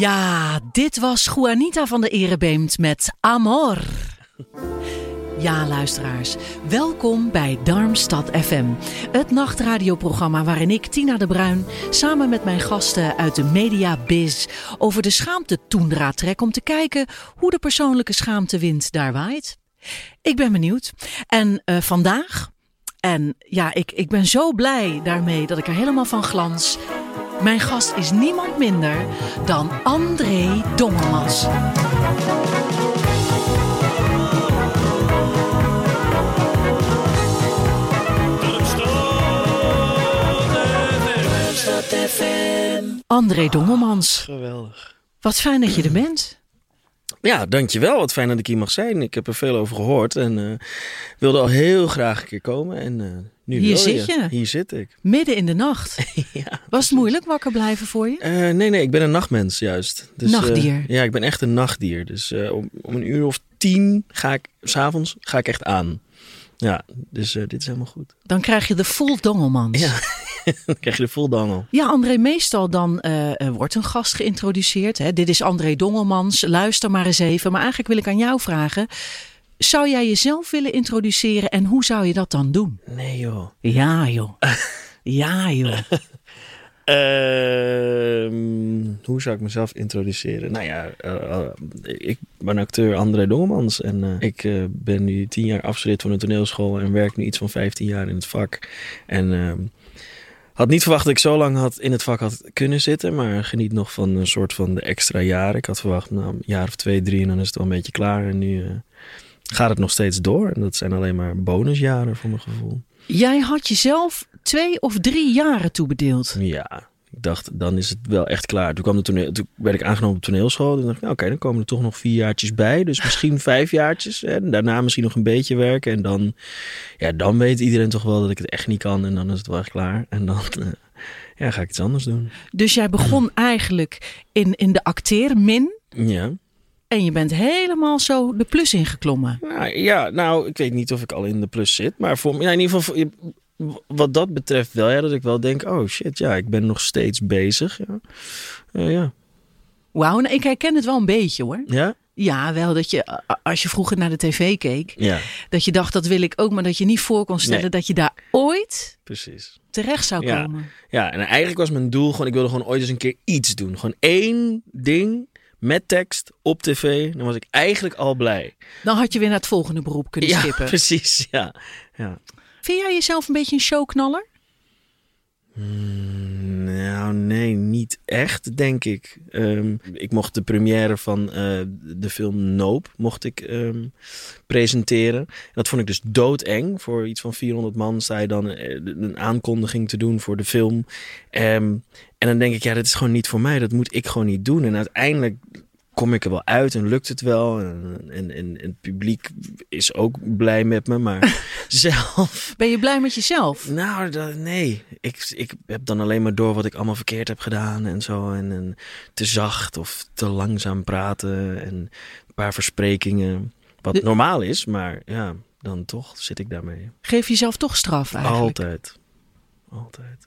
Ja, dit was Juanita van de Erebeemt met Amor. Ja, luisteraars, welkom bij Darmstad FM. Het nachtradioprogramma waarin ik, Tina de Bruin, samen met mijn gasten uit de Media Biz over de schaamte toendra trek om te kijken hoe de persoonlijke schaamtewind daar waait. Ik ben benieuwd. En eh, vandaag, en ja, ik, ik ben zo blij daarmee dat ik er helemaal van glans. Mijn gast is niemand minder dan André Dommermans. André Dommermans, Geweldig. wat fijn dat je er bent. Ja, dankjewel. Wat fijn dat ik hier mag zijn. Ik heb er veel over gehoord en eh, wilde al heel graag een keer komen. En eh, nu Hier zit je. Hier zit ik. Midden in de nacht. ja. Was het moeilijk wakker blijven voor je? Eh, nee, nee, ik ben een nachtmens juist. Dus, eh, Nachtdier. ja, ik ben echt een nachtdier. Dus eh, om, om een uur of tien ga ik, s'avonds ga ik echt aan. Ja, dus eh, dit is helemaal goed. Dan krijg je de full Dongelmans. Ja, dan krijg je de full dangel. Ja, André, meestal dan eh, eh, wordt een gast geïntroduceerd. Hè? Dit is André Dongelmans, luister maar eens even. Maar eigenlijk wil ik aan jou vragen. Zou jij jezelf willen introduceren en hoe zou je dat dan doen? Nee joh. Ja joh. Ja joh. Ehm, hoe zou ik mezelf introduceren? Nou ja, eh, eh, ik ben acteur André Dongemans en eh, ik ben nu tien jaar afgestudeerd van een toneelschool en werk nu iets van 15 jaar in het vak. En ehm, had niet verwacht dat ik zo lang had in het vak had kunnen zitten, maar geniet nog van een soort van de extra jaren. Ik had verwacht, nou, een jaar of twee, drie en dan is het wel een beetje klaar. En nu gaat het nog steeds door en dat zijn alleen maar bonusjaren voor mijn gevoel. Jij had jezelf twee of drie jaren toebedeeld. Ja, ik dacht, dan is het wel echt klaar. Toen, kwam de toneel, toen werd ik aangenomen op toneelschool. Toen dacht ik, nou, oké, dan komen er toch nog vier jaartjes bij. Dus misschien vijf jaartjes. En daarna misschien nog een beetje werken. En dan, ja, dan weet iedereen toch wel dat ik het echt niet kan. En dan is het wel echt klaar. En dan ja, ga ik iets anders doen. Dus jij begon eigenlijk in, in de acteermin. Ja. En je bent helemaal zo de plus ingeklommen. Nou, ja, nou, ik weet niet of ik al in de plus zit. Maar voor, ja, in ieder geval, voor- wat dat betreft wel. Ja, dat ik wel denk, oh shit, ja, ik ben nog steeds bezig. Ja, Eh, ja. Wauw, nou, ik herken het wel een beetje hoor. ja? Ja, wel dat je, als je vroeger naar de tv keek, Ja, dat je dacht dat wil ik ook, maar dat je niet voor kon stellen Nee. dat je daar ooit precies. terecht zou Ja. komen. Ja, en eigenlijk was mijn doel gewoon, ik wilde gewoon ooit eens een keer iets doen. Gewoon één ding met tekst op tv. Dan was ik eigenlijk al blij. Dan had je weer naar het volgende beroep kunnen Ja, skippen. precies. Ja. ja. Vind jij jezelf een beetje een showknaller? Nou, nee, niet echt, denk ik. Ehm, ik mocht de première van eh, de film Nope mocht ik, ehm, presenteren. Dat vond ik dus doodeng. Voor iets van 400 man sta je dan eh, een aankondiging te doen voor de film. Ehm, en dan denk ik, ja, dat is gewoon niet voor mij. Dat moet ik gewoon niet doen. En uiteindelijk kom ik er wel uit en lukt het wel. En, en, en het publiek is ook blij met me. Maar zelf Ben je blij met jezelf? nou, dat- nee. Ik, ik heb dan alleen maar door wat ik allemaal verkeerd heb gedaan en zo. En, en te zacht of te langzaam praten en een paar versprekingen. Wat De- normaal is, maar ja, dan toch zit ik daarmee. Geef jezelf toch straf eigenlijk? Altijd. Altijd.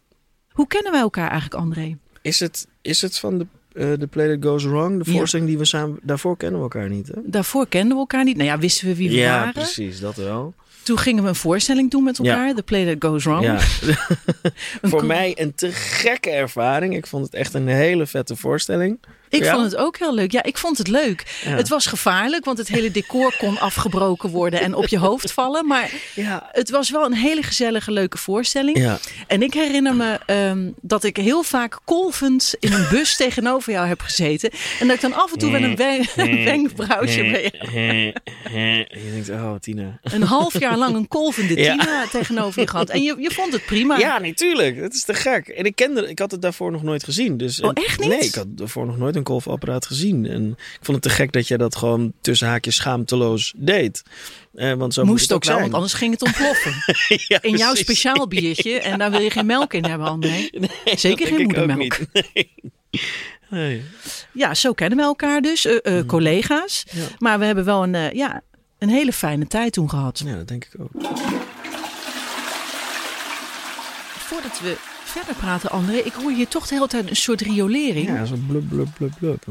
Hoe kennen wij elkaar eigenlijk, André? Is het, is het van de, eh The Play That Goes Wrong? De Ja. voorstelling die we samen... Daarvoor kennen we elkaar niet, hè? Daarvoor kenden we elkaar niet. Nou ja, wisten we wie we ja, waren. precies. Dat wel. Toen gingen we een voorstelling doen met Ja. elkaar. The Play That Goes Wrong. Ja. Voor mij een te gekke ervaring. Ik vond het echt een hele vette voorstelling. Ik Ja? vond het ook heel leuk. Ja, ik vond het leuk. Ja. Het was gevaarlijk, want het hele decor kon afgebroken worden en op je hoofd vallen. Maar Ja. het was wel een hele gezellige, leuke voorstelling. Ja. En ik herinner me ehm, dat ik heel vaak kolvend in een bus tegenover jou heb gezeten. En dat ik dan af en toe met een wen- een wenkbrauwtje jou- Je denkt, oh Tina. een half jaar lang een kolvende Ja. Tina tegenover je gehad. En je, je vond het prima. Ja, natuurlijk. Dat is te gek. En ik kende, ik had het daarvoor nog nooit gezien. Dus, Oh, echt niet? Nee, ik had daarvoor nog nooit een golfapparaat gezien. En ik vond het te gek dat jij dat gewoon tussen haakjes schaamteloos deed. Eh, want zo Moest het ook wel, zijn. want anders ging het ontploffen. Ja, In jouw precies. speciaal biertje. En daar wil je geen melk in hebben, André. Nee, Zeker geen moedermelk. Nee. Nee. Ja, zo kennen we elkaar dus. eh, eh, collega's. Mm. Ja. Maar we hebben wel een, eh, ja, een hele fijne tijd toen gehad. ja, dat denk ik ook. Voordat we verder praten, André. Ik hoor hier toch de hele tijd een soort riolering. Ja, zo blub, blub, blub, blub.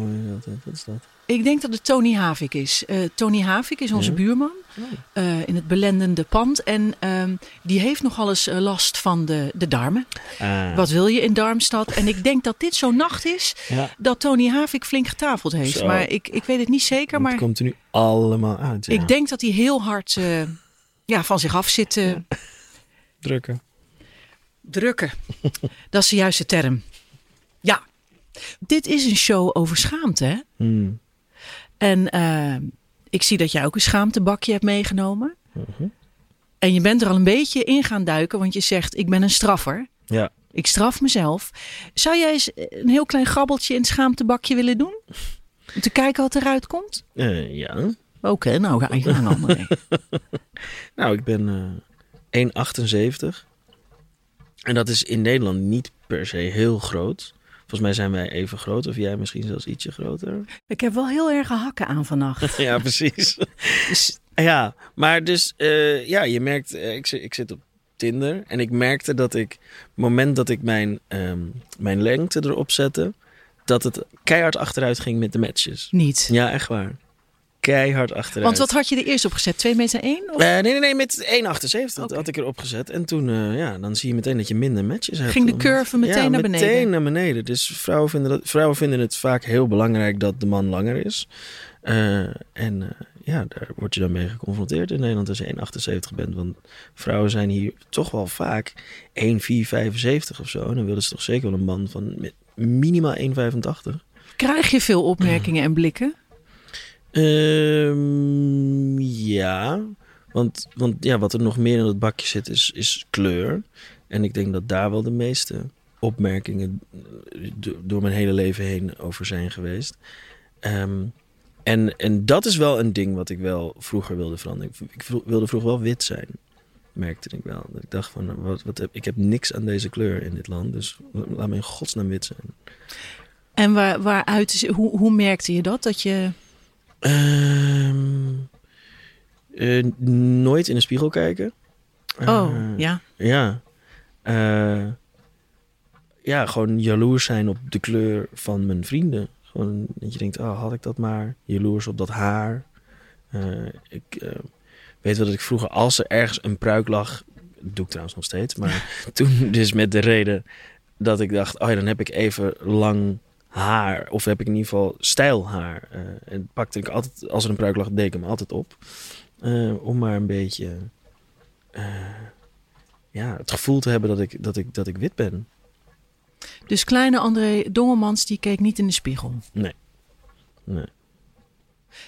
Wat is dat? Ik denk dat het Tony Havik is. Eh, Tony Havik is onze Ja. buurman Oh. eh, in het belendende pand. En ehm, die heeft nogal eens eh, last van de, de darmen. Ah, Wat wil je in Darmstad? En ik denk dat dit zo'n nacht is Ja, dat Tony Havik flink getafeld heeft. Zo. Maar ik, ik weet het niet zeker. het Maar komt er nu allemaal uit. ja. ik denk dat hij heel hard eh, ja, van zich af zit te Drukken. Drukken. dat is de juiste term. Ja, dit is een show over schaamte. Hè? Hmm. En eh, ik zie dat jij ook een schaamtebakje hebt meegenomen. Mhm. En je bent er al een beetje in gaan duiken, want je zegt: Ik ben een straffer. Ja. Ik straf mezelf. Zou jij eens een heel klein grabbeltje in het schaamtebakje willen doen? Om te kijken wat eruit komt? Eh, ja. Oké, nou ga je gang, André. Nou, ik ben eh 1,78. En dat is in Nederland niet per se heel groot. Volgens mij zijn wij even groot, of jij misschien zelfs ietsje groter. Ik heb wel heel erg hakken aan vannacht. ja, precies. Dus ja, maar dus, eh, ja, je merkt, eh, ik, zit, ik zit op Tinder en ik merkte dat ik, het moment dat ik mijn, ehm, mijn lengte erop zette, dat het keihard achteruit ging met de matches. niet. Ja, echt waar. Keihard achteruit. Want wat had je er eerst op gezet? 2 meter 1? Of Eh, nee, nee, nee, met 1,78 Oké. had ik erop gezet. En toen, eh, ja, dan zie je meteen dat je minder matches hebt. Ging de curve meteen ja, naar beneden? meteen naar beneden. Dus vrouwen vinden, dat, vrouwen vinden het vaak heel belangrijk dat de man langer is. Eh, en ja, daar word je dan mee geconfronteerd in Nederland als je 1,78 bent. Want vrouwen zijn hier toch wel vaak 1,475 of zo. En dan willen ze toch zeker wel een man van minimaal 1,85. Krijg je veel opmerkingen en blikken? Ehm, ja, want, want ja, wat er nog meer in het bakje zit is, is kleur. En ik denk dat daar wel de meeste opmerkingen eh, do- door mijn hele leven heen over zijn geweest. Ehm, en, en dat is wel een ding wat ik wel vroeger wilde veranderen. Ik, wilde vroeger wel wit zijn, merkte ik wel. Dat ik dacht van, wat, wat heb, ik heb niks aan deze kleur in dit land, dus laat me in godsnaam wit zijn. En waar, waaruit hoe, hoe merkte je dat? Dat je. Ehm, eh, nooit in de spiegel kijken. Oh, Eh, ja. Ja. Eh, ja, gewoon jaloers zijn op de kleur van mijn vrienden. Gewoon dat je denkt, oh, had ik dat maar. Jaloers op dat haar. Ik weet wel dat ik vroeger, als er ergens een pruik lag... Doe ik trouwens nog steeds. Maar toen dus met de reden dat ik dacht... oh ja, dan heb ik even lang haar. Of heb ik in ieder geval stijl haar. Eh, en pakte ik altijd, als er een pruik lag, deed ik hem altijd op. Eh, om maar een beetje... eh, ja, het gevoel te hebben dat ik, dat ik, dat ik wit ben. Dus kleine André Dongelmans die keek niet in de spiegel. Nee.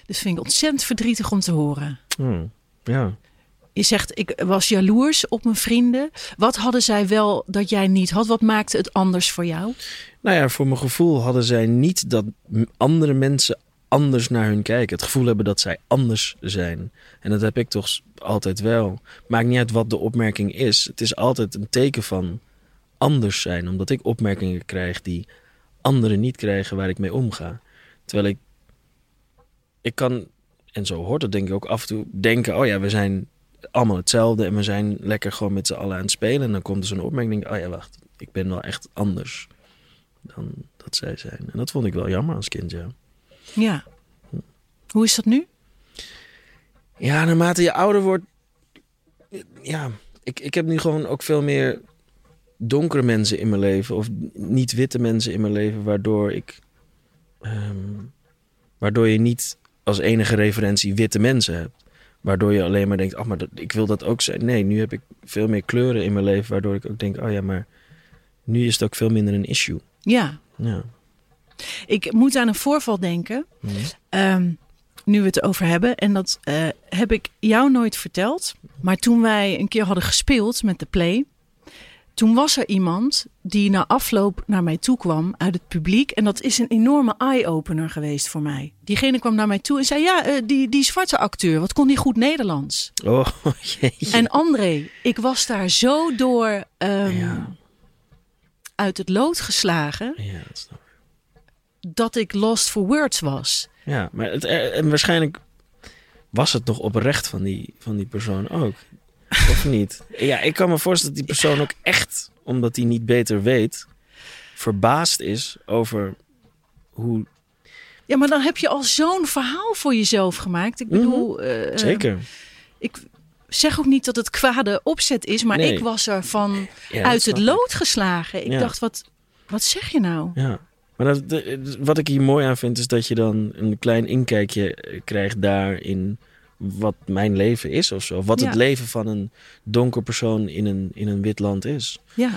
Dus vind ik ontzettend verdrietig om te horen. Hmm, Ja. Je zegt, ik was jaloers op mijn vrienden. Wat hadden zij wel dat jij niet had? Wat maakte het anders voor jou? Nou ja, voor mijn gevoel hadden zij niet dat andere mensen anders naar hun kijken. Het gevoel hebben dat zij anders zijn. En dat heb ik toch altijd wel. Maakt niet uit wat de opmerking is. Het is altijd een teken van anders zijn. Omdat ik opmerkingen krijg die anderen niet krijgen waar ik mee omga. Terwijl ik... Ik kan, en zo hoort het denk ik ook af en toe, denken... Oh ja, we zijn allemaal hetzelfde en we zijn lekker gewoon met z'n allen aan het spelen. En dan komt er zo'n opmerking, oh ja, wacht, ik ben wel echt anders dan dat zij zijn. En dat vond ik wel jammer als kind, ja. Ja. Hoe is dat nu? Ja, naarmate je ouder wordt... Ja, ik, ik heb nu gewoon ook veel meer donkere mensen in mijn leven. Of niet witte mensen in mijn leven. Waardoor ik Ehm, waardoor je niet als enige referentie witte mensen hebt. Waardoor je alleen maar denkt, ach, maar dat, ik wil dat ook zijn. Nee, nu heb ik veel meer kleuren in mijn leven, waardoor ik ook denk, oh ja, maar nu is het ook veel minder een issue. Ja, Ja. ik moet aan een voorval denken. Mhm. Ehm, nu we het over hebben. En dat eh, heb ik jou nooit verteld. Maar toen wij een keer hadden gespeeld met de play. Toen was er iemand die na afloop naar mij toe kwam uit het publiek. En dat is een enorme eye-opener geweest voor mij. Diegene kwam naar mij toe en zei: Ja, eh, die, die zwarte acteur, wat kon die goed Nederlands? Oh, jeetje. En André, ik was daar zo door ehm, Ja. uit het lood geslagen. Ja, dat snap ik. dat ik lost for words was. Ja, maar het, eh, en waarschijnlijk was het nog oprecht van die, van die persoon ook. Of niet? Ja, ik kan me voorstellen dat die persoon ook echt, omdat hij niet beter weet, verbaasd is over hoe. Ja, maar dan heb je al zo'n verhaal voor jezelf gemaakt. Ik bedoel, eh, Mhm. Zeker. ik zeg ook niet dat het kwade opzet is, maar Nee. ik was er van Ja, uit het ik. lood geslagen. Ik Ja. dacht, wat, wat zeg je nou? Ja. Maar dat, de- wat ik hier mooi aan vind, is dat je dan een klein inkijkje eh, krijgt daarin wat mijn leven is of zo. Wat Ja. het leven van een donker persoon in een, in een wit land is. Ja,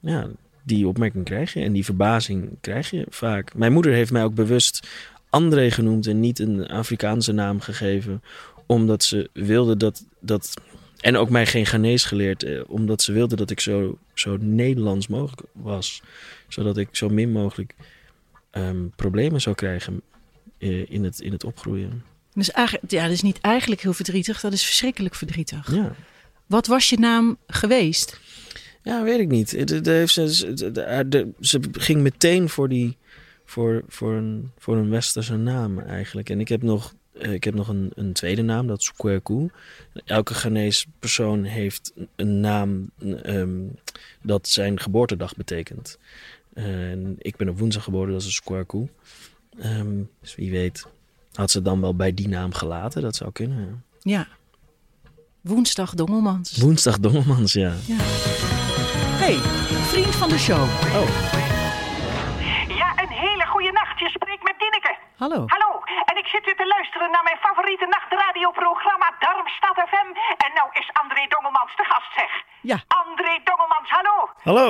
Ja, die opmerking krijg je en die verbazing krijg je vaak. Mijn moeder heeft mij ook bewust André genoemd en niet een Afrikaanse naam gegeven, omdat ze wilde dat. dat en ook mij geen Ghanese geleerd, eh, omdat ze wilde dat ik zo, zo Nederlands mogelijk was. Zodat ik zo min mogelijk ehm, problemen zou krijgen eh, in, het, in het opgroeien. Dus eigenlijk, ja, dat is niet eigenlijk heel verdrietig, dat is verschrikkelijk verdrietig. Ja. Wat was je naam geweest? Ja, weet ik niet. Heeft ze, de- ze ging meteen voor, die, voor, voor, een, voor een westerse naam eigenlijk. En ik heb nog, eh, ik heb nog een, een tweede naam, dat is Kweku. Elke Ghanese persoon heeft een naam ehm, dat zijn geboortedag betekent. En ik ben op woensdag geboren, dat is Kweku. Ehm dus wie weet had ze dan wel bij die naam gelaten. Dat zou kunnen. ja. Ja. Woensdag Dongelmans. Woensdag Dongelmans, ja. Hey, vriend van de show. Oh, Ja, een hele goede nacht. Je spreekt met Dineke. Hallo. Hallo, en ik zit weer te luisteren naar mijn favoriete nachtradioprogramma Darmstad FM. En nou is André Dongelmans de gast, zeg. Ja. André Dongelmans, hallo. hallo.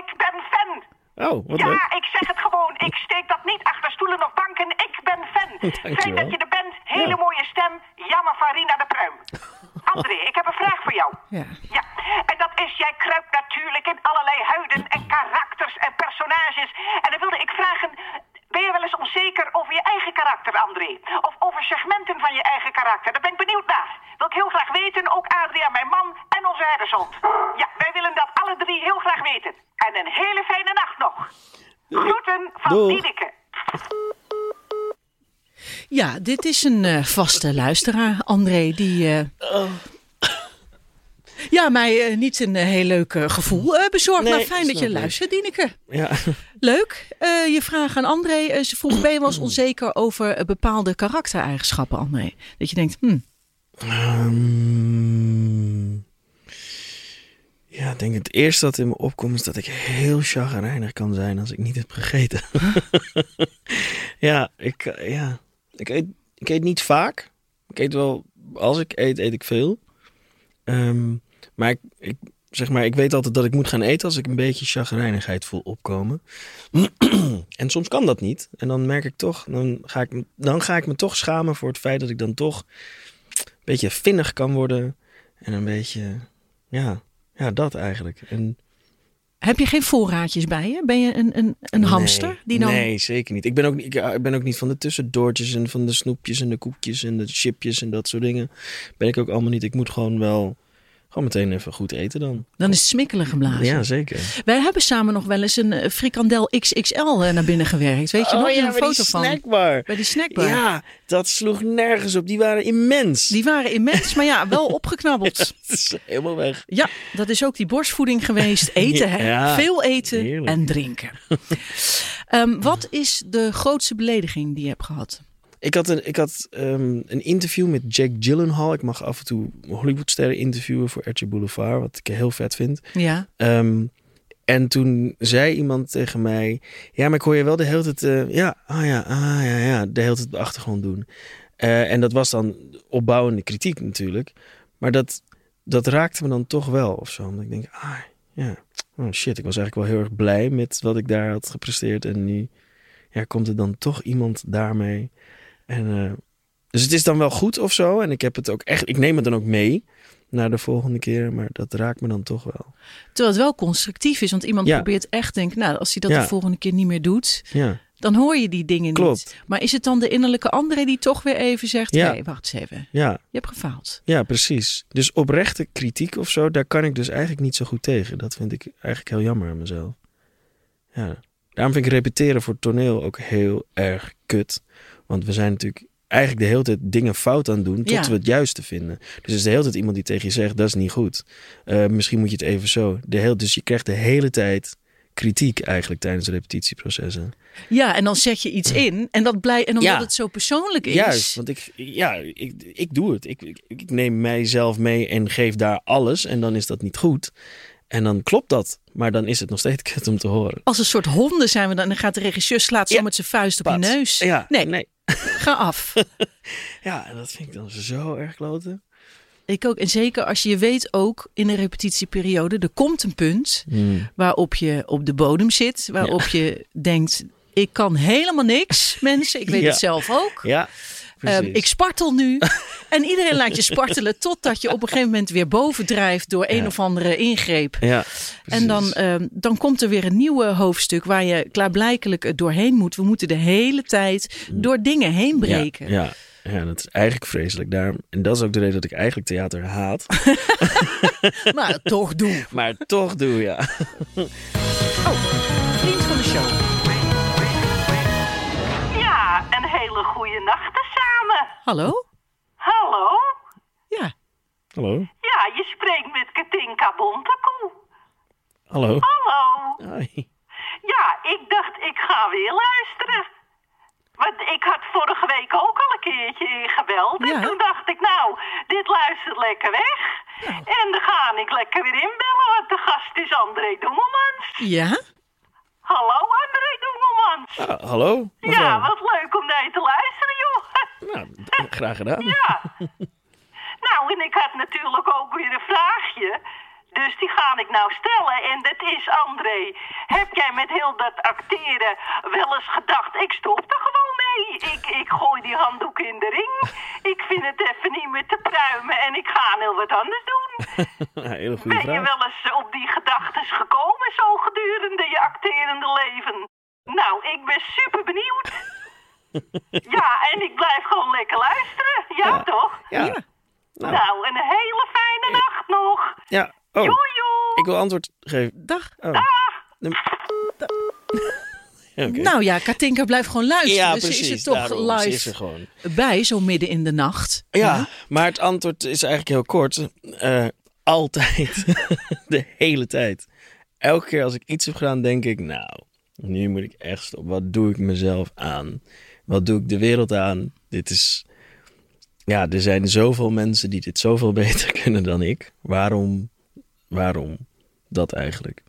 Ik ben fan. Oh, wat ja, leuk. ik zeg het gewoon. Ik steek dat niet achter stoelen of banken. Ik ben fan. Fijn dat je er bent. Hele Ja. mooie stem. Jammer Farina de Pruim. André, ik heb een vraag voor jou. Ja. Ja, en dat is, jij kruipt natuurlijk in allerlei huiden en karakters en personages. En dan wilde ik vragen, ben je wel eens onzeker over je eigen karakter, André? Of over segmenten van je eigen karakter? Daar ben ik benieuwd naar. Wil ik heel graag weten, ook Adriaan, mijn man en onze herdershond. Ja, wij willen dat alle drie heel graag weten. En een hele fijne nacht nog. Groeten van Doeg. Dideke. Ja, dit is een eh, vaste luisteraar, André, die... eh, Ja, mij eh, niet een heel leuk gevoel eh, bezorgd, Nee, maar fijn dat je ik. luistert, Dieneke. Ja. Leuk. Eh, je vraag aan André. ze vroeg, ben je wel eens onzeker over bepaalde karaktereigenschappen, André? Dat je denkt, hm, Ehm, ja, ik denk het eerste dat in me opkomt is dat ik heel chagrijnig kan zijn als ik niet heb gegeten. ja, ik, eh, ja. Ik, eet, ik eet niet vaak. Ik eet wel, als ik eet, eet ik veel. Ehm, maar ik, ik, zeg maar, ik weet altijd dat ik moet gaan eten als ik een beetje chagrijnigheid voel opkomen. en soms kan dat niet. En dan merk ik toch, dan ga ik, dan ga ik me toch schamen voor het feit dat ik dan toch beetje vinnig kan worden. En een beetje, ja, ja dat eigenlijk. En, heb je geen voorraadjes bij je? Ben je een, een, een hamster? Nee, Die dan... nee, zeker niet. Ik ben, ook, niet- ik, ik ben ook niet van de tussendoortjes en van de snoepjes en de koekjes en de chipjes en dat soort dingen. Ben ik ook allemaal niet. Ik moet gewoon wel, gewoon meteen even goed eten dan. Dan is het smikkelen geblazen. Ja, zeker. Wij hebben samen nog wel eens een eh, frikandel XXL eh, naar binnen gewerkt. Weet je nog? oh ja, een foto van. snackbar. Bij die snackbar. Ja, dat sloeg nergens op. Die waren immens. Die waren immens, maar ja, wel opgeknabbeld. Is helemaal weg. Ja, dat is ook die borstvoeding geweest. Eten, hè? Ja, Veel eten heerlijk. en drinken. Ehm, wat is de grootste belediging die je hebt gehad? Ik had, een, ik had ehm, een interview met Jack Gyllenhaal. Ik mag af en toe Hollywoodsterren interviewen voor RTL Boulevard, wat ik heel vet vind. Ja, Ehm, En toen zei iemand tegen mij: Ja, maar ik hoor je wel de hele tijd. eh, ja, ah ja, ah ja, ja. De hele tijd de achtergrond doen. Eh, en dat was dan opbouwende kritiek natuurlijk. Maar dat, dat raakte me dan toch wel of zo. Omdat ik denk: Ah ja, oh shit. Ik was eigenlijk wel heel erg blij met wat ik daar had gepresteerd. En nu ja, komt er dan toch iemand daarmee. En, eh, dus het is dan wel goed of zo. En ik heb het ook echt. Ik neem het dan ook mee naar de volgende keer. Maar dat raakt me dan toch wel. Terwijl het wel constructief is, want iemand Ja. probeert echt denk, nou, als hij dat Ja. de volgende keer niet meer doet, Ja. dan hoor je die dingen Klopt. niet. Maar is het dan de innerlijke André die toch weer even zegt, hey, wacht eens even, Ja. je hebt gefaald. Ja, precies. Dus oprechte kritiek of zo, daar kan ik dus eigenlijk niet zo goed tegen. Dat vind ik eigenlijk heel jammer aan mezelf. Ja. Daarom vind ik repeteren voor toneel ook heel erg kut. Want we zijn natuurlijk eigenlijk de hele tijd dingen fout aan doen tot Ja. we het juiste vinden. Dus er is de hele tijd iemand die tegen je zegt, dat is niet goed. Eh, misschien moet je het even zo. De heel, dus je krijgt de hele tijd kritiek eigenlijk tijdens repetitieprocessen. Ja, en dan zet je iets in en dat blij en omdat Ja. het zo persoonlijk is. Juist, want ik, ja, ik, ik doe het. Ik, ik, ik neem mijzelf mee en geef daar alles. En dan is dat niet goed. En dan klopt dat. Maar dan is het nog steeds kut om te horen. Als een soort honden zijn we dan. En dan gaat de regisseur slaat zo Ja. met zijn vuist op je neus. Ja, nee, nee. ga af. Ja, en dat vind ik dan zo erg kloten. Ik ook. En zeker als je weet ook in een repetitieperiode, er komt een punt waarop je op de bodem zit. Waarop je denkt, ik kan helemaal niks, mensen. Ik weet Ja. het zelf ook. Ja, Ehm, ik spartel nu. En iedereen laat je spartelen totdat je op een gegeven moment weer bovendrijft door een Ja. of andere ingreep. ja, En dan, ehm, dan komt er weer een nieuwe hoofdstuk waar je klaarblijkelijk doorheen moet. We moeten de hele tijd door dingen heen breken. Ja, ja, ja, dat is eigenlijk vreselijk. Daarom, en dat is ook de reden dat ik eigenlijk theater haat. Maar toch doen. Maar toch doe, ja. Vriend van de show. Ja, een hele goede nacht samen. Hallo? Hallo? Ja. Hallo? Ja, je spreekt met Katinka Bontekoe. Hallo? Hallo? Hoi. Ja, ik dacht ik ga weer luisteren. Want ik had vorige week ook al een keertje ingebeld. Ja. En toen dacht ik, nou, dit luistert lekker weg. En dan ga ik lekker weer inbellen, want de gast is André Dongelmans. Ja? Hallo, André Dongelmans. Ah, hallo? Ja, wat leuk om naar je te luisteren. Nou, graag gedaan. Ja. nou, en ik had natuurlijk ook weer een vraagje. Dus die ga ik nou stellen. En dat is, André, heb jij met heel dat acteren wel eens gedacht... ik stop er gewoon mee. Ik, ik gooi die handdoek in de ring. Ik vind het even niet meer te pruimen en ik ga heel wat anders doen. Hele goede Ben je vraag. wel eens op die gedachten gekomen zo gedurende je acterende leven? Nou, ik ben super benieuwd. Ja, en ik blijf gewoon lekker luisteren. Ja, Ja. toch? Ja. Nou. Nou, een hele fijne nacht nog. ja. Oh, Joe, joe. ik wil antwoord geven. Dag. Oh. Nou ja, Katinka blijft gewoon luisteren. ja, dus ze precies. is er toch daarom. Ze is er live gewoon. bij, zo midden in de nacht. Ja, maar het antwoord is eigenlijk heel kort. Eh, altijd. de hele tijd. Elke keer als ik iets heb gedaan, denk ik, nou, nu moet ik echt stoppen. Wat doe ik mezelf aan? Wat doe ik de wereld aan? Dit is. Ja, er zijn zoveel mensen die dit zoveel beter kunnen dan ik. Waarom? Waarom dat eigenlijk?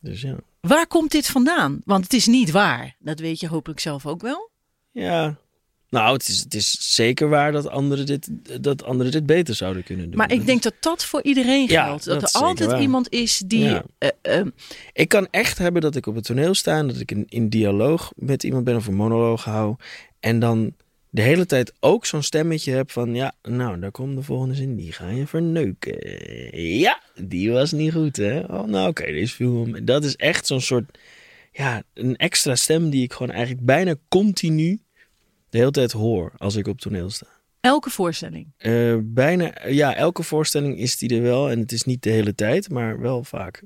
Dus ja. Waar komt dit vandaan? Want het is niet waar. Dat weet je hopelijk zelf ook wel. Ja. Nou, het is, het is zeker waar dat anderen dit, dat anderen dit beter zouden kunnen doen. Maar ik denk dat dat voor iedereen Ja, geldt. Dat, er altijd waar. iemand is die... Ja. eh, eh, Ik kan echt hebben dat ik op het toneel sta en dat ik in, in dialoog met iemand ben of een monoloog hou. En dan de hele tijd ook zo'n stemmetje heb van, ja, nou, daar komt de volgende zin, die ga je verneuken. Ja, die was niet goed, hè? Oh, nou, oké, deze viel me. Dat is echt zo'n soort, ja, een extra stem die ik gewoon eigenlijk bijna continu de hele tijd hoor als ik op toneel sta. elke voorstelling. Eh, bijna, ja, elke voorstelling is die er wel en het is niet de hele tijd, maar wel vaak.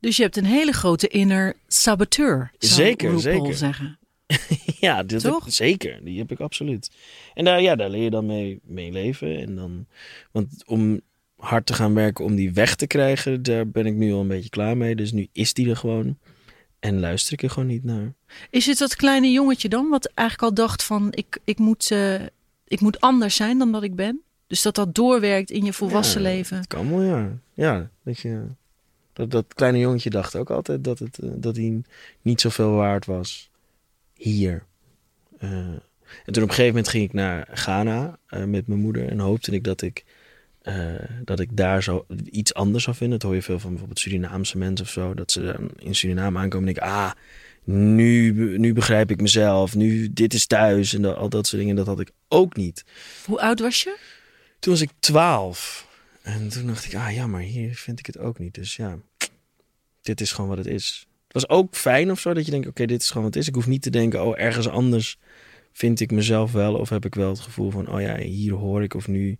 Dus je hebt een hele grote inner saboteur. zou Zeker, RuPaul zeker. zeggen. Ja, dat Toch? zeker. Die heb ik absoluut. En daar, ja, daar leer je dan mee, mee leven. En dan, want om hard te gaan werken om die weg te krijgen, daar ben ik nu al een beetje klaar mee. Dus nu is die er gewoon. En luister ik er gewoon niet naar. Is het dat kleine jongetje dan, wat eigenlijk al dacht van... ik, ik, moet, eh, ik moet anders zijn dan dat ik ben? Dus dat dat doorwerkt in je volwassen Ja, leven. Kan wel, ja. Ja, dat je Dat, dat kleine jongetje dacht ook altijd dat, het, eh, dat hij niet zoveel waard was hier. Eh, en toen op een gegeven moment ging ik naar Ghana met mijn moeder en hoopte ik dat ik, eh, dat ik daar zo iets anders zou vinden. Dat hoor je veel van bijvoorbeeld Surinaamse mensen of zo. Dat ze dan in Suriname aankomen en ik, ah, nu, nu begrijp ik mezelf. Nu, dit is thuis en dat, al dat soort dingen. Dat had ik ook niet. Hoe oud was je? Toen was ik twaalf. En toen dacht ik, ah ja, maar hier vind ik het ook niet. Dus ja, dit is gewoon wat het is. Het was ook fijn of zo dat je denkt, oké, dit is gewoon wat het is. Ik hoef niet te denken, oh, ergens anders vind ik mezelf wel. Of heb ik wel het gevoel van, oh ja, hier hoor ik. Of nu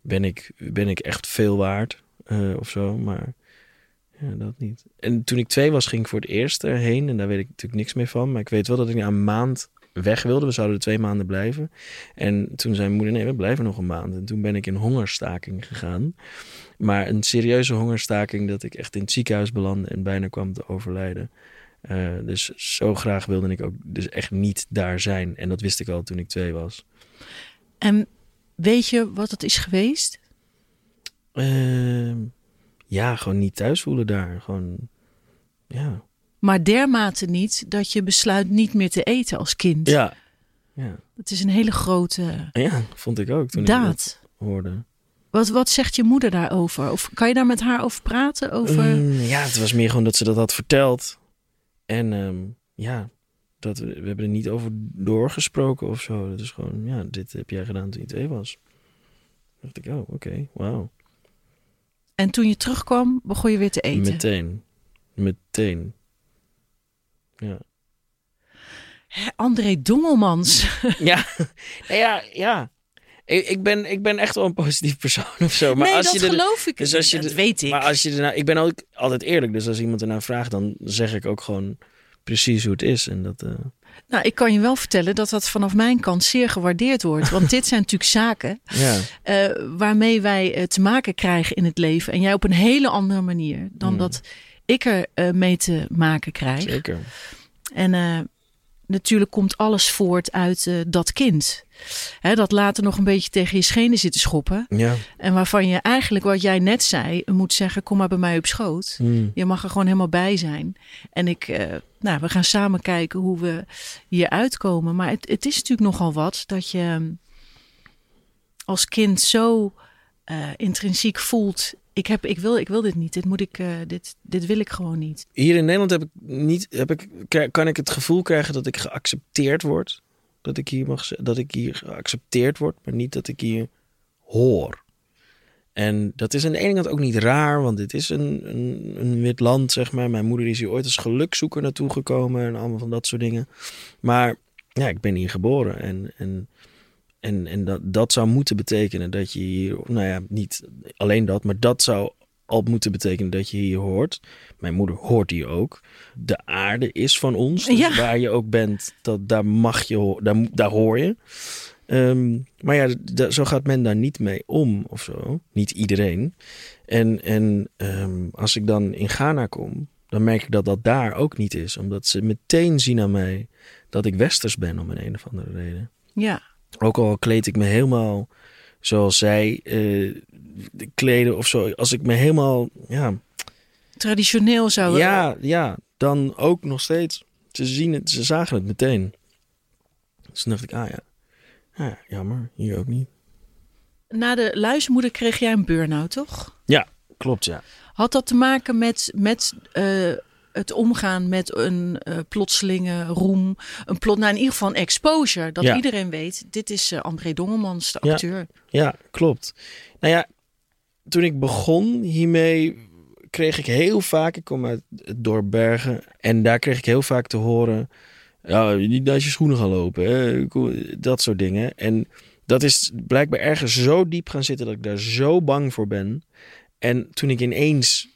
ben ik, ben ik echt veel waard eh, of zo. Maar ja, dat niet. En toen ik twee was, ging ik voor het eerst erheen. En daar weet ik natuurlijk niks meer van. Maar ik weet wel dat ik na een maand weg wilde. We zouden er twee maanden blijven. En toen zei mijn moeder, nee, we blijven nog een maand. En toen ben ik in hongerstaking gegaan. Maar een serieuze hongerstaking dat ik echt in het ziekenhuis belandde en bijna kwam te overlijden. Eh, dus zo graag wilde ik ook dus echt niet daar zijn. En dat wist ik al toen ik twee was. En weet je wat het is geweest? Ehm, ja, gewoon niet thuis voelen daar. Gewoon, ja. Maar dermate niet dat je besluit niet meer te eten als kind. Ja. Ja. Het is een hele grote ja, vond ik ook toen ik dat daad. hoorde. Wat, wat zegt je moeder daarover? Of kan je daar met haar over praten? Over... Mm, ja, het was meer gewoon dat ze dat had verteld. En ehm, ja, dat we, hebben er niet over doorgesproken of zo. Dat is gewoon, ja, dit heb jij gedaan toen je twee was. Dacht ik, oh, oké, wauw. En toen je terugkwam, begon je weer te eten. Meteen. Meteen. Ja. Hè, André Dongelmans. Ja, nou ja, ja. Ik, ik, ben, ik ben echt wel een positief persoon of zo. Maar nee, als dat je er, geloof ik. dus als je dat er- weet ik. Maar als je ernaar, ik ben ook altijd eerlijk. Dus als iemand ernaar vraagt, dan zeg ik ook gewoon precies hoe het is. En dat, eh, Nou, ik kan je wel vertellen dat dat vanaf mijn kant zeer gewaardeerd wordt. Want dit zijn natuurlijk zaken ja, eh, waarmee wij eh, te maken krijgen in het leven. En jij op een hele andere manier dan Mm. dat ik er mee te maken krijg. zeker. En natuurlijk komt alles voort uit eh, dat kind. Hè, dat later nog een beetje tegen je schenen zit te schoppen. Ja. En waarvan je eigenlijk, wat jij net zei, moet zeggen: kom maar bij mij op schoot. Mm. Je mag er gewoon helemaal bij zijn. En ik, eh, nou, we gaan samen kijken hoe we hier uitkomen. Maar het, het is natuurlijk nogal wat dat je ehm, als kind zo eh, intrinsiek voelt. Ik, heb, ik, wil, ik wil dit niet. Dit, moet ik, eh, dit, dit wil ik gewoon niet. Hier in Nederland heb ik niet, heb ik, kan ik het gevoel krijgen dat ik geaccepteerd word. Dat ik hier mag dat ik hier geaccepteerd word, maar niet dat ik hier hoor. En dat is aan de ene kant ook niet raar, want dit is een, een, een wit land, zeg maar. Mijn moeder is hier ooit als gelukzoeker naartoe gekomen en allemaal van dat soort dingen. Maar ja, ik ben hier geboren en, en, en, en dat, dat zou moeten betekenen dat je hier, nou ja, niet alleen dat, maar dat zou al moeten betekenen dat je hier hoort. Mijn moeder hoort hier ook. De aarde is van ons. Dus Ja. waar je ook bent, dat, daar mag je, daar, daar hoor je. Ehm, maar ja, zo gaat men daar niet mee om of zo. Niet iedereen. En, en ehm, als ik dan in Ghana kom, dan merk ik dat dat daar ook niet is. Omdat ze meteen zien aan mij dat ik westers ben om een, een of andere reden. Ja, Ook al kleed ik me helemaal zoals zij eh, kleden of zo. Als ik me helemaal, ja, traditioneel zou ja, ja, dan ook nog steeds. Ze zien het, ze zagen het meteen. Dus dacht ik, ah ja, ja jammer, hier ook niet. Na de luismoeder kreeg jij een burn-out, toch? Ja, klopt, ja. Had dat te maken met, met eh, het omgaan met een eh, plotselinge roem? Een plot, nou in ieder geval een exposure. Dat Ja. iedereen weet, dit is eh, André Dongelmans, de Ja. acteur. Ja, klopt. Nou ja, toen ik begon hiermee, kreeg ik heel vaak, ik kom uit het dorp Bergen, en daar kreeg ik heel vaak te horen, ja, niet naast je schoenen gaan lopen, hè? dat soort dingen. En dat is blijkbaar ergens zo diep gaan zitten dat ik daar zo bang voor ben. En toen ik ineens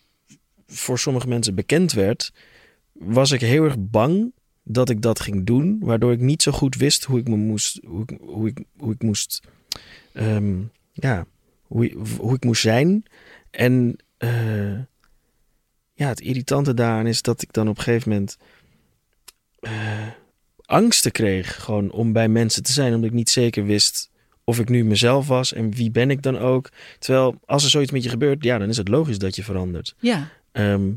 voor sommige mensen bekend werd, was ik heel erg bang dat ik dat ging doen, waardoor ik niet zo goed wist hoe ik me moest, hoe ik, hoe ik, moest ehm, ja, hoe, hoe ik moest zijn. En eh, ja, het irritante daaraan is dat ik dan op een gegeven moment eh, angsten kreeg gewoon om bij mensen te zijn, omdat ik niet zeker wist of ik nu mezelf was en wie ben ik dan ook. Terwijl als er zoiets met je gebeurt, ja, dan is het logisch dat je verandert. Ja, Ehm,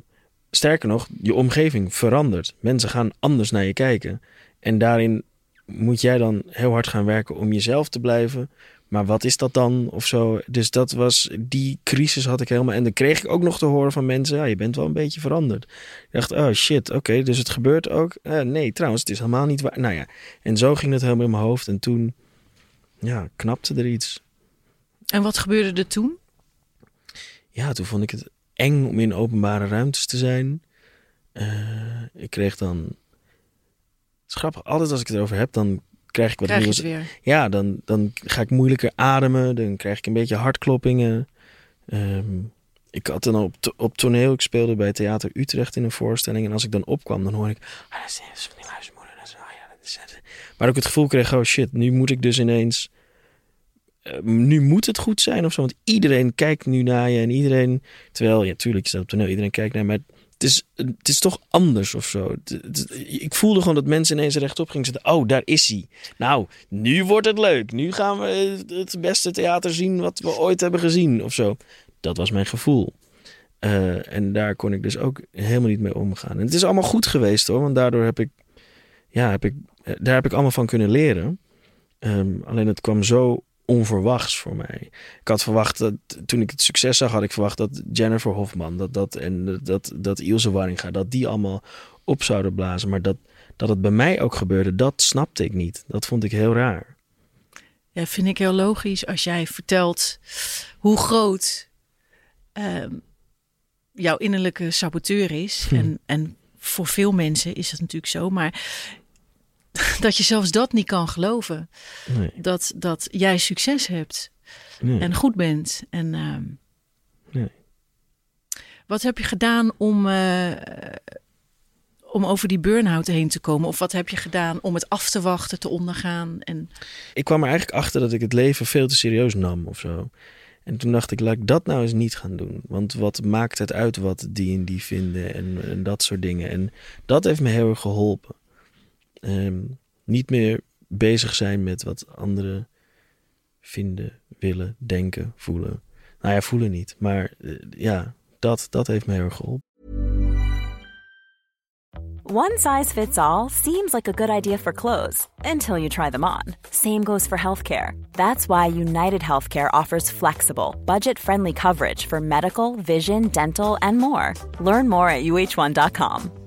sterker nog, je omgeving verandert. Mensen gaan anders naar je kijken. En daarin moet jij dan heel hard gaan werken om jezelf te blijven. Maar wat is dat dan of zo? Dus dat was, die crisis had ik helemaal. En dan kreeg ik ook nog te horen van mensen, ja, je bent wel een beetje veranderd. Ik dacht, oh shit, oké, dus het gebeurt ook. Eh, nee, trouwens, het is helemaal niet waar. Nou ja, en zo ging het helemaal in mijn hoofd. En toen, ja, knapte er iets. En wat gebeurde er toen? Ja, toen vond ik het eng om in openbare ruimtes te zijn. Eh, ik kreeg dan... Het is grappig, altijd als ik het erover heb, dan krijg ik wat Krijg nieuws. weer? Ja, dan, dan ga ik moeilijker ademen. Dan krijg ik een beetje hartkloppingen. Ehm, ik had dan op, to- op toneel, ik speelde bij Theater Utrecht in een voorstelling. En als ik dan opkwam, dan hoor ik... Ah, dat is, dat is van die luistermoeder. Dat is, ja, dat is, het." maar ook het gevoel kreeg, oh shit, nu moet ik dus ineens... eh, nu moet het goed zijn of zo. Want iedereen kijkt nu naar je. En iedereen... Terwijl, ja, tuurlijk, je staat op toneel. Iedereen kijkt naar je. Maar het is, het is toch anders of zo. Ik voelde gewoon dat mensen ineens rechtop gingen zitten. Oh, daar is hij. Nou, nu wordt het leuk. Nu gaan we het beste theater zien wat we ooit hebben gezien of zo. Dat was mijn gevoel. Eh, en daar kon ik dus ook helemaal niet mee omgaan. En het is allemaal goed geweest hoor. Want daardoor heb ik... Ja, heb ik, eh, daar heb ik allemaal van kunnen leren. Ehm, alleen het kwam zo onverwachts voor mij. Ik had verwacht dat toen ik het succes zag, had ik verwacht dat Jennifer Hofman dat, dat, en dat, dat Ilse Warringa, dat die allemaal op zouden blazen. Maar dat, dat het bij mij ook gebeurde, dat snapte ik niet. Dat vond ik heel raar. Ja, vind ik heel logisch als jij vertelt hoe groot ehm, jouw innerlijke saboteur is. En, en voor veel mensen is dat natuurlijk zo, maar dat je zelfs dat niet kan geloven. Nee, Dat, dat jij succes hebt nee, en goed bent. En ehm, nee. wat heb je gedaan om, eh, om over die burn-out heen te komen? Of wat heb je gedaan om het af te wachten, te ondergaan? En Ik kwam er eigenlijk achter dat ik het leven veel te serieus nam of zo. En toen dacht ik, laat ik dat nou eens niet gaan doen. Want wat maakt het uit wat die en die vinden en, en dat soort dingen. En dat heeft me heel erg geholpen. Ehm, niet meer bezig zijn met wat anderen vinden, willen, denken, voelen. Nou ja, voelen niet. Maar eh, ja, dat, dat heeft me heel erg geholpen. One size fits all seems like a good idea for clothes until you try them on. Same goes for healthcare. That's why United Healthcare offers flexible, budget friendly coverage for medical, vision, dental, and more. Learn more at uh1.com.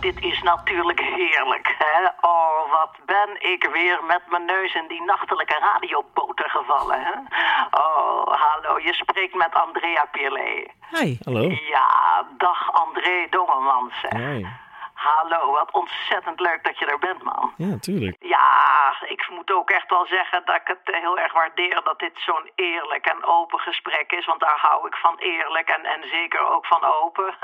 dit is natuurlijk heerlijk, hè? Oh, wat ben ik weer met mijn neus in die nachtelijke radioboter gevallen, hè? Oh, hallo, je spreekt met Andrea Pierlet. Hi. Hallo. Ja, dag André Dongermans. zeg. Hallo, wat ontzettend leuk dat je er bent, man. Ja, tuurlijk. Ja, ik moet ook echt wel zeggen dat ik het heel erg waardeer dat dit zo'n eerlijk en open gesprek is. Want daar hou ik van eerlijk en, en zeker ook van open.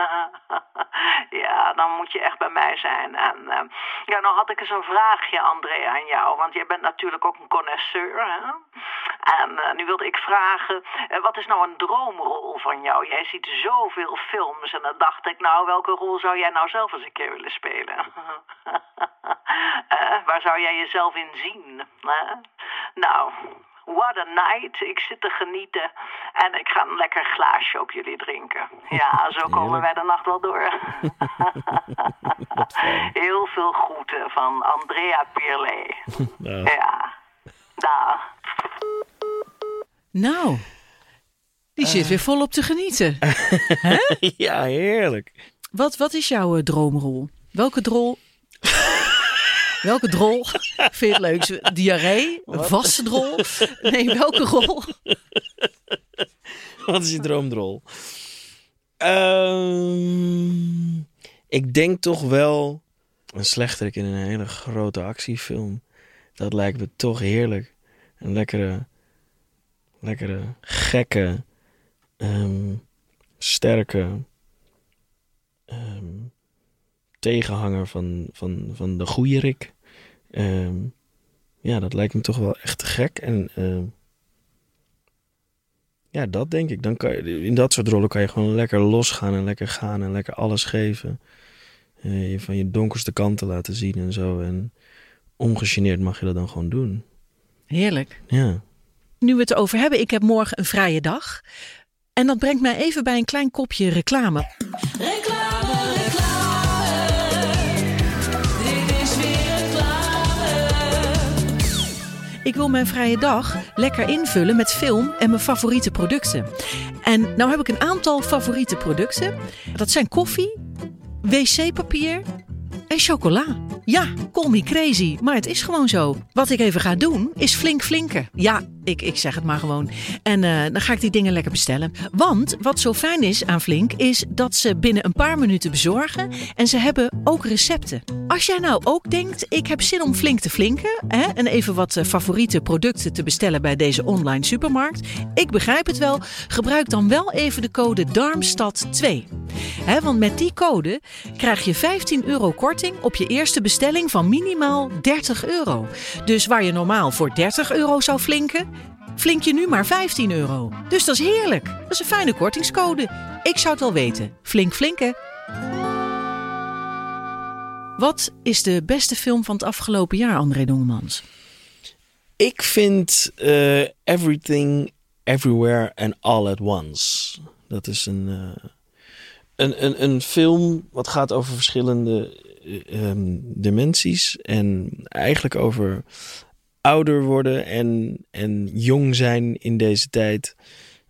ja, dan moet je echt bij mij zijn. En eh, ja, nou had ik eens een vraagje, André, aan jou. Want jij bent natuurlijk ook een connoisseur. Hè? En eh, nu wilde ik vragen, eh, wat is nou een droomrol van jou? Jij ziet zoveel films en dan dacht ik, nou, welke rol zou jij nou zelf eens een keer willen spelen? Eh, waar zou jij jezelf in zien? hè? Nou, what a night. Ik zit te genieten en ik ga een lekker glaasje op jullie drinken. Ja, zo komen Heerlijk. wij de nacht wel door. Heel veel groeten van Andrea Pierlet. Nou, Ja, dag. Nou, die zit weer volop te genieten. ja, heerlijk. Wat, wat is jouw eh, droomrol? Welke drol? welke drol vind je het leukst? Diarree? Een vaste drol? Nee, welke rol? Wat is je droomrol? Ehm, ik denk toch wel een slechterik in een hele grote actiefilm. Dat lijkt me toch heerlijk. Een lekkere, lekkere, gekke, ehm, sterke ehm, tegenhanger van, van, van de goeie Rick. Ehm, ja, dat lijkt me toch wel echt te gek. En eh, ja, dat denk ik. Dan kan je, in dat soort rollen kan je gewoon lekker losgaan en lekker gaan en lekker alles geven. Eh, je van je donkerste kanten laten zien en zo. En ongegeneerd mag je dat dan gewoon doen. Heerlijk. Ja. Nu we het over hebben, ik heb morgen een vrije dag. En dat brengt mij even bij een klein kopje reclame. Reclame, reclame. Ik wil mijn vrije dag lekker invullen met film en mijn favoriete producten. En nou heb ik een aantal favoriete producten. Dat zijn koffie, wc-papier en chocola. Ja, call me crazy, maar het is gewoon zo. Wat ik even ga doen, is flink flinken. Ja, ik, ik zeg het maar gewoon. En eh, dan ga ik die dingen lekker bestellen. Want wat zo fijn is aan Flink, is dat ze binnen een paar minuten bezorgen. En ze hebben ook recepten. Als jij nou ook denkt, ik heb zin om flink te flinken. Hè, en even wat eh, favoriete producten te bestellen bij deze online supermarkt. Ik begrijp het wel. Gebruik dan wel even de code DARMSTAD2. Hè, want met die code krijg je 15 euro korting op je eerste bestelling van minimaal 30 euro. Dus waar je normaal voor 30 euro zou flinken, flink je nu maar 15 euro. Dus dat is heerlijk. Dat is een fijne kortingscode. Ik zou het wel weten. Flink flinken. Wat is de beste film van het afgelopen jaar, André Dongemans? Ik vind eh, Everything, Everywhere and All at Once. Dat is een, eh, een, een, een film wat gaat over verschillende eh, ehm, dimensies. En eigenlijk over ouder worden en, en jong zijn in deze tijd.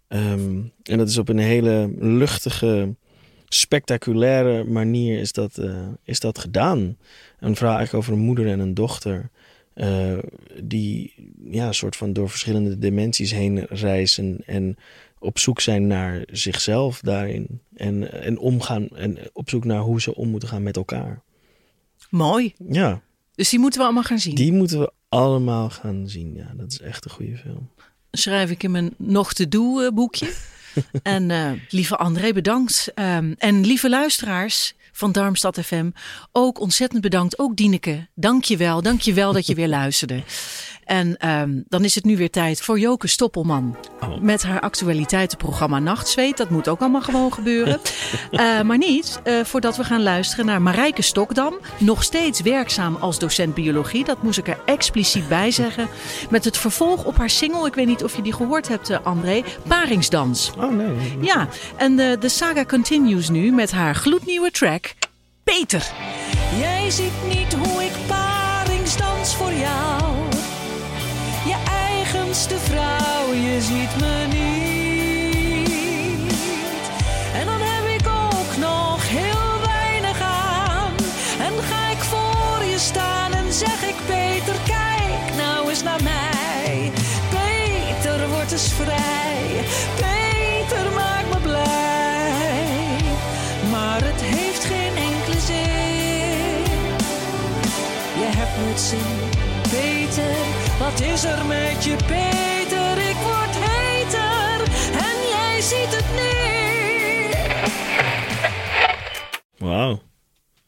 Ehm, en dat is op een hele luchtige, spectaculaire manier is dat, eh, is dat gedaan. Een verhaal eigenlijk over een moeder en een dochter. eh, die ja, soort van door verschillende dimensies heen reizen en op zoek zijn naar zichzelf daarin. En, en omgaan en op zoek naar hoe ze om moeten gaan met elkaar. Mooi. Ja, Dus die moeten we allemaal gaan zien. die moeten we allemaal gaan zien. Ja, dat is echt een goede film. schrijf ik in mijn nog te doen boekje. en eh, lieve André, bedankt. Ehm, en lieve luisteraars van Darmstad FM, ook ontzettend bedankt. Ook Dieneke, dank je wel. Dank je wel dat je weer luisterde. En ehm, dan is het nu weer tijd voor Joke Stoppelman. Oh. Met haar actualiteitenprogramma Nachtzweet. Dat moet ook allemaal gewoon gebeuren. Eh, maar niet eh, voordat we gaan luisteren naar Marijke Stokdam. Nog steeds werkzaam als docent biologie. Dat moest ik er expliciet bij zeggen. Met het vervolg op haar single. Ik weet niet of je die gehoord hebt, eh, André. Paringsdans. Oh nee. Ja, en de, de saga continues nu met haar gloednieuwe track. Peter. Jij ziet niet hoe ik paringsdans voor jou. Je ziet me niet. En dan heb ik ook nog heel weinig aan. En ga ik voor je staan en zeg ik Peter, kijk nou eens naar mij. Peter, word eens vrij. Peter, maak me blij. Maar het heeft geen enkele zin. Je hebt nooit zin, Peter. Wat is er met je, Peter? Wauw.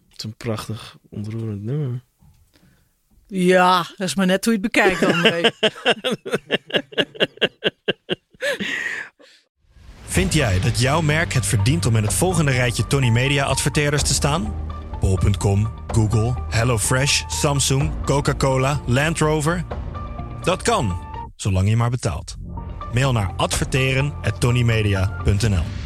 Het is een prachtig, ontroerend nummer. Ja, dat is maar net hoe je het bekijkt, André. Vind jij dat jouw merk het verdient om in het volgende rijtje Tony Media adverteerders te staan? Bol.com, Google, HelloFresh, Samsung, Coca-Cola, Land Rover? Dat kan, zolang je maar betaalt. Mail naar adverteren@tonymedia.nl.